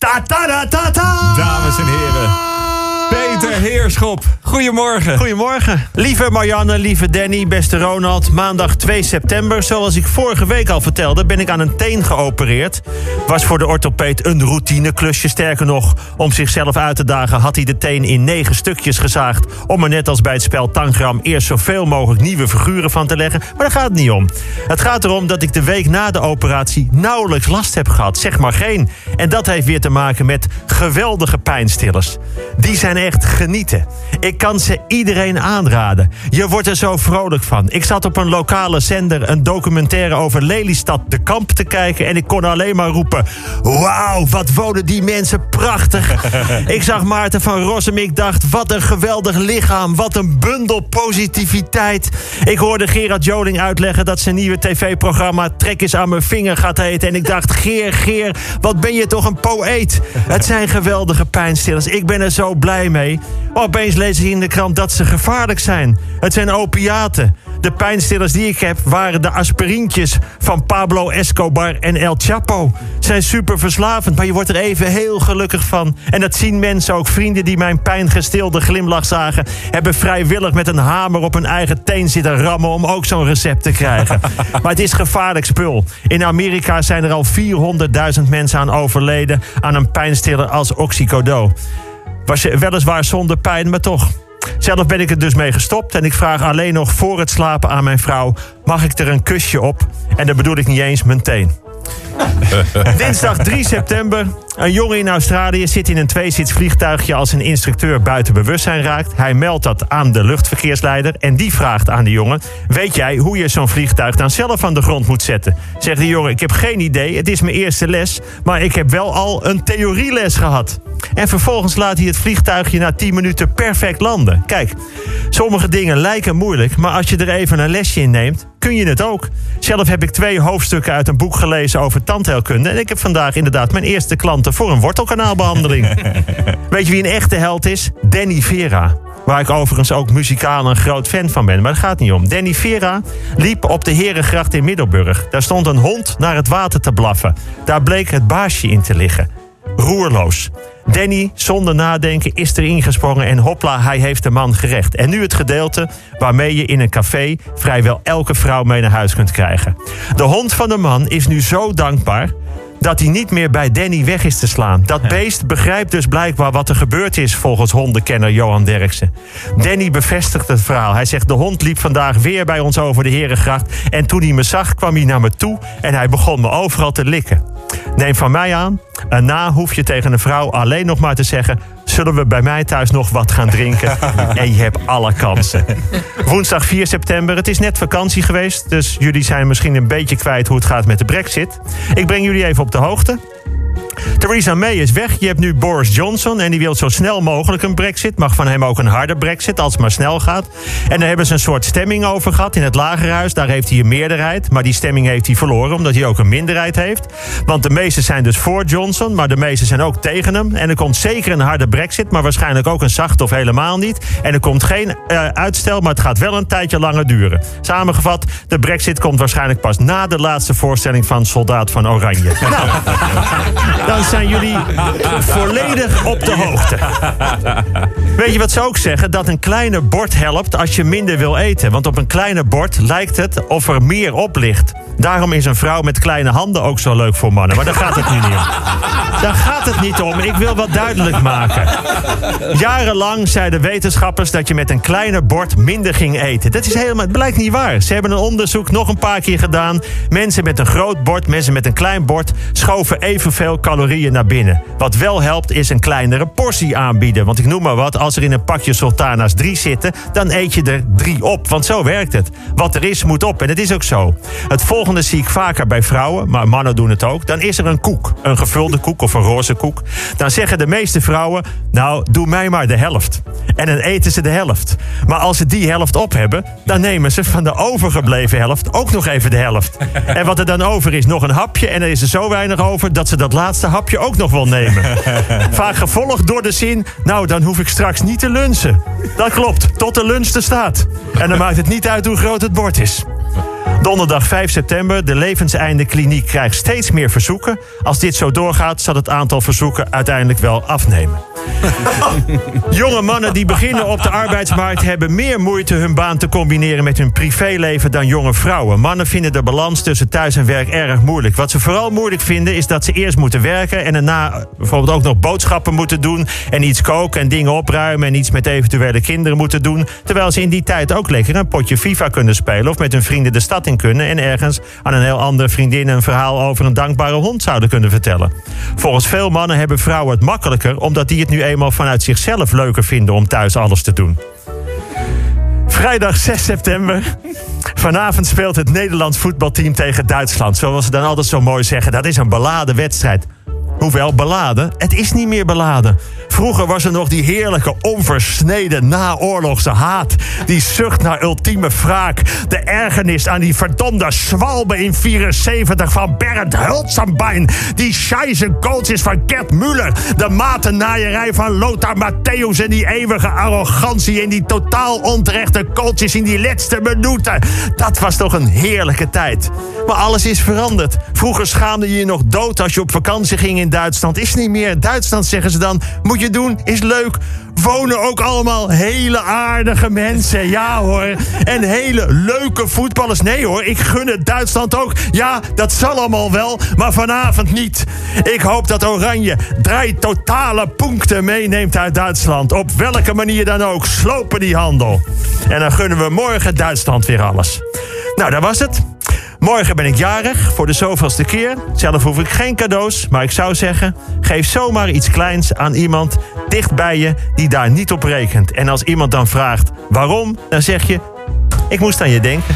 Ta ta ta ta! Dames en heren, Peter Heerschop. Goedemorgen. Goedemorgen. Lieve Marianne, lieve Danny, beste Ronald. Maandag 2 september, zoals ik vorige week al vertelde... ben ik aan een teen geopereerd. Was voor de orthopeed een routineklusje. Sterker nog, om zichzelf uit te dagen... had hij de teen in negen stukjes gezaagd... om er net als bij het spel Tangram... eerst zoveel mogelijk nieuwe figuren van te leggen. Maar daar gaat het niet om. Het gaat erom dat ik de week na de operatie... nauwelijks last heb gehad. Zeg maar geen. En dat heeft weer te maken met geweldige pijnstillers. Die zijn echt. Ik kan ze iedereen aanraden. Je wordt er zo vrolijk van. Ik zat op een lokale zender een documentaire over Lelystad de Kamp te kijken... en ik kon alleen maar roepen... Wauw, wat wonen die mensen prachtig. ik zag Maarten van Rossum, ik dacht... wat een geweldig lichaam, wat een bundel positiviteit. Ik hoorde Gerard Joling uitleggen dat zijn nieuwe tv-programma... Trek eens aan mijn vinger gaat heten. En ik dacht, Geer, Geer, wat ben je toch een poëet. Het zijn geweldige pijnstillers. Ik ben er zo blij mee. Opeens lees ik in de krant dat ze gevaarlijk zijn. Het zijn opiaten. De pijnstillers die ik heb waren de aspirintjes van Pablo Escobar en El Chapo. Zijn super verslavend, maar je wordt er even heel gelukkig van. En dat zien mensen ook. Vrienden die mijn pijngestilde glimlach zagen... hebben vrijwillig met een hamer op hun eigen teen zitten rammen... om ook zo'n recept te krijgen. maar het is gevaarlijk spul. In Amerika zijn er al 400.000 mensen aan overleden... aan een pijnstiller als Oxycodone. Was weliswaar zonder pijn, maar toch. Zelf ben ik er dus mee gestopt en ik vraag alleen nog voor het slapen aan mijn vrouw: mag ik er een kusje op? En dan bedoel ik niet eens mijn teen. Dinsdag 3 september. Een jongen in Australië zit in een tweezits vliegtuigje als een instructeur buiten bewustzijn raakt. Hij meldt dat aan de luchtverkeersleider en die vraagt aan de jongen: Weet jij hoe je zo'n vliegtuig dan zelf aan de grond moet zetten? Zegt de jongen: Ik heb geen idee, het is mijn eerste les, maar ik heb wel al een theorieles gehad. En vervolgens laat hij het vliegtuigje na 10 minuten perfect landen. Kijk, sommige dingen lijken moeilijk, maar als je er even een lesje in neemt, kun je het ook. Zelf heb ik twee hoofdstukken uit een boek gelezen over tandheelkunde. En ik heb vandaag inderdaad mijn eerste klanten voor een wortelkanaalbehandeling. Weet je wie een echte held is? Danny Vera. Waar ik overigens ook muzikaal een groot fan van ben. Maar het gaat niet om. Danny Vera liep op de Herengracht in Middelburg. Daar stond een hond naar het water te blaffen. Daar bleek het baasje in te liggen. Roerloos. Danny, zonder nadenken, is erin gesprongen en hopla, hij heeft de man gerecht. En nu het gedeelte waarmee je in een café vrijwel elke vrouw mee naar huis kunt krijgen. De hond van de man is nu zo dankbaar dat hij niet meer bij Danny weg is te slaan. Dat beest begrijpt dus blijkbaar wat er gebeurd is... volgens hondenkenner Johan Derksen. Danny bevestigt het verhaal. Hij zegt, de hond liep vandaag weer bij ons over de Herengracht... en toen hij me zag, kwam hij naar me toe... en hij begon me overal te likken. Neem van mij aan, na hoef je tegen een vrouw alleen nog maar te zeggen... zullen we bij mij thuis nog wat gaan drinken? en je hebt alle kansen. Woensdag 4 september, het is net vakantie geweest... dus jullie zijn misschien een beetje kwijt hoe het gaat met de brexit. Ik breng jullie even op de hoogte. Theresa May is weg. Je hebt nu Boris Johnson en die wil zo snel mogelijk een brexit. Mag van hem ook een harde brexit als het maar snel gaat. En daar hebben ze een soort stemming over gehad in het lagerhuis. Daar heeft hij een meerderheid. Maar die stemming heeft hij verloren omdat hij ook een minderheid heeft. Want de meesten zijn dus voor Johnson, maar de meesten zijn ook tegen hem. En er komt zeker een harde brexit, maar waarschijnlijk ook een zachte of helemaal niet. En er komt geen uh, uitstel, maar het gaat wel een tijdje langer duren. Samengevat, de brexit komt waarschijnlijk pas na de laatste voorstelling van Soldaat van Oranje. nou, dan zijn jullie volledig op de hoogte. Weet je wat ze ook zeggen? Dat een kleine bord helpt als je minder wil eten. Want op een kleine bord lijkt het of er meer op ligt. Daarom is een vrouw met kleine handen ook zo leuk voor mannen. Maar daar gaat het nu niet om. Daar gaat het niet om. Ik wil wat duidelijk maken. Jarenlang zeiden wetenschappers dat je met een kleiner bord minder ging eten. Dat is helemaal, het blijkt niet waar. Ze hebben een onderzoek nog een paar keer gedaan. Mensen met een groot bord, mensen met een klein bord... schoven evenveel naar binnen. Wat wel helpt is een kleinere portie aanbieden. Want ik noem maar wat, als er in een pakje sultana's drie zitten... dan eet je er drie op, want zo werkt het. Wat er is, moet op. En het is ook zo. Het volgende zie ik vaker bij vrouwen, maar mannen doen het ook. Dan is er een koek, een gevulde koek of een roze koek. Dan zeggen de meeste vrouwen, nou, doe mij maar de helft. En dan eten ze de helft. Maar als ze die helft op hebben, dan nemen ze van de overgebleven helft ook nog even de helft. En wat er dan over is, nog een hapje. En er is er zo weinig over dat ze dat laatste hapje ook nog wel nemen. Vaak gevolgd door de zin, nou, dan hoef ik straks niet te lunchen. Dat klopt, tot de lunch er staat. En dan maakt het niet uit hoe groot het bord is. Donderdag 5 september. De Levenseinde Kliniek krijgt steeds meer verzoeken. Als dit zo doorgaat, zal het aantal verzoeken uiteindelijk wel afnemen. Jonge mannen die beginnen op de arbeidsmarkt hebben meer moeite hun baan te combineren met hun privéleven dan jonge vrouwen. Mannen vinden de balans tussen thuis en werk erg moeilijk. Wat ze vooral moeilijk vinden is dat ze eerst moeten werken en daarna bijvoorbeeld ook nog boodschappen moeten doen en iets koken en dingen opruimen en iets met eventuele kinderen moeten doen. Terwijl ze in die tijd ook lekker een potje FIFA kunnen spelen of met hun vrienden de stad in kunnen en ergens aan een heel andere vriendin een verhaal over een dankbare hond zouden kunnen vertellen. Volgens veel mannen hebben vrouwen het makkelijker omdat die het nu eenmaal vanuit zichzelf leuker vinden om thuis alles te doen. Vrijdag 6 september. Vanavond speelt het Nederlands voetbalteam tegen Duitsland. Zoals ze dan altijd zo mooi zeggen, dat is een beladen wedstrijd. Hoewel beladen, het is niet meer beladen. Vroeger was er nog die heerlijke, onversneden naoorlogse haat. Die zucht naar ultieme wraak. De ergernis aan die verdomde zwalbe in 74 van Bernd Hultzenbein. Die scheisse coaches van Gert Muller. De matennaaierij van Lothar Matthäus. En die eeuwige arrogantie en die totaal onterechte coaches in die laatste minuten. Dat was toch een heerlijke tijd. Maar alles is veranderd. Vroeger schaamde je je nog dood als je op vakantie ging in Duitsland. Is niet meer. Duitsland zeggen ze dan. Moet je doen, is leuk. Wonen ook allemaal hele aardige mensen. Ja hoor. En hele leuke voetballers. Nee hoor, ik gun het Duitsland ook. Ja, dat zal allemaal wel. Maar vanavond niet. Ik hoop dat Oranje drie totale punten meeneemt uit Duitsland. Op welke manier dan ook. Slopen die handel. En dan gunnen we morgen Duitsland weer alles. Nou, dat was het. Morgen ben ik jarig, voor de zoveelste keer. Zelf hoef ik geen cadeaus, maar ik zou zeggen... geef zomaar iets kleins aan iemand dicht bij je die daar niet op rekent. En als iemand dan vraagt waarom, dan zeg je... ik moest aan je denken.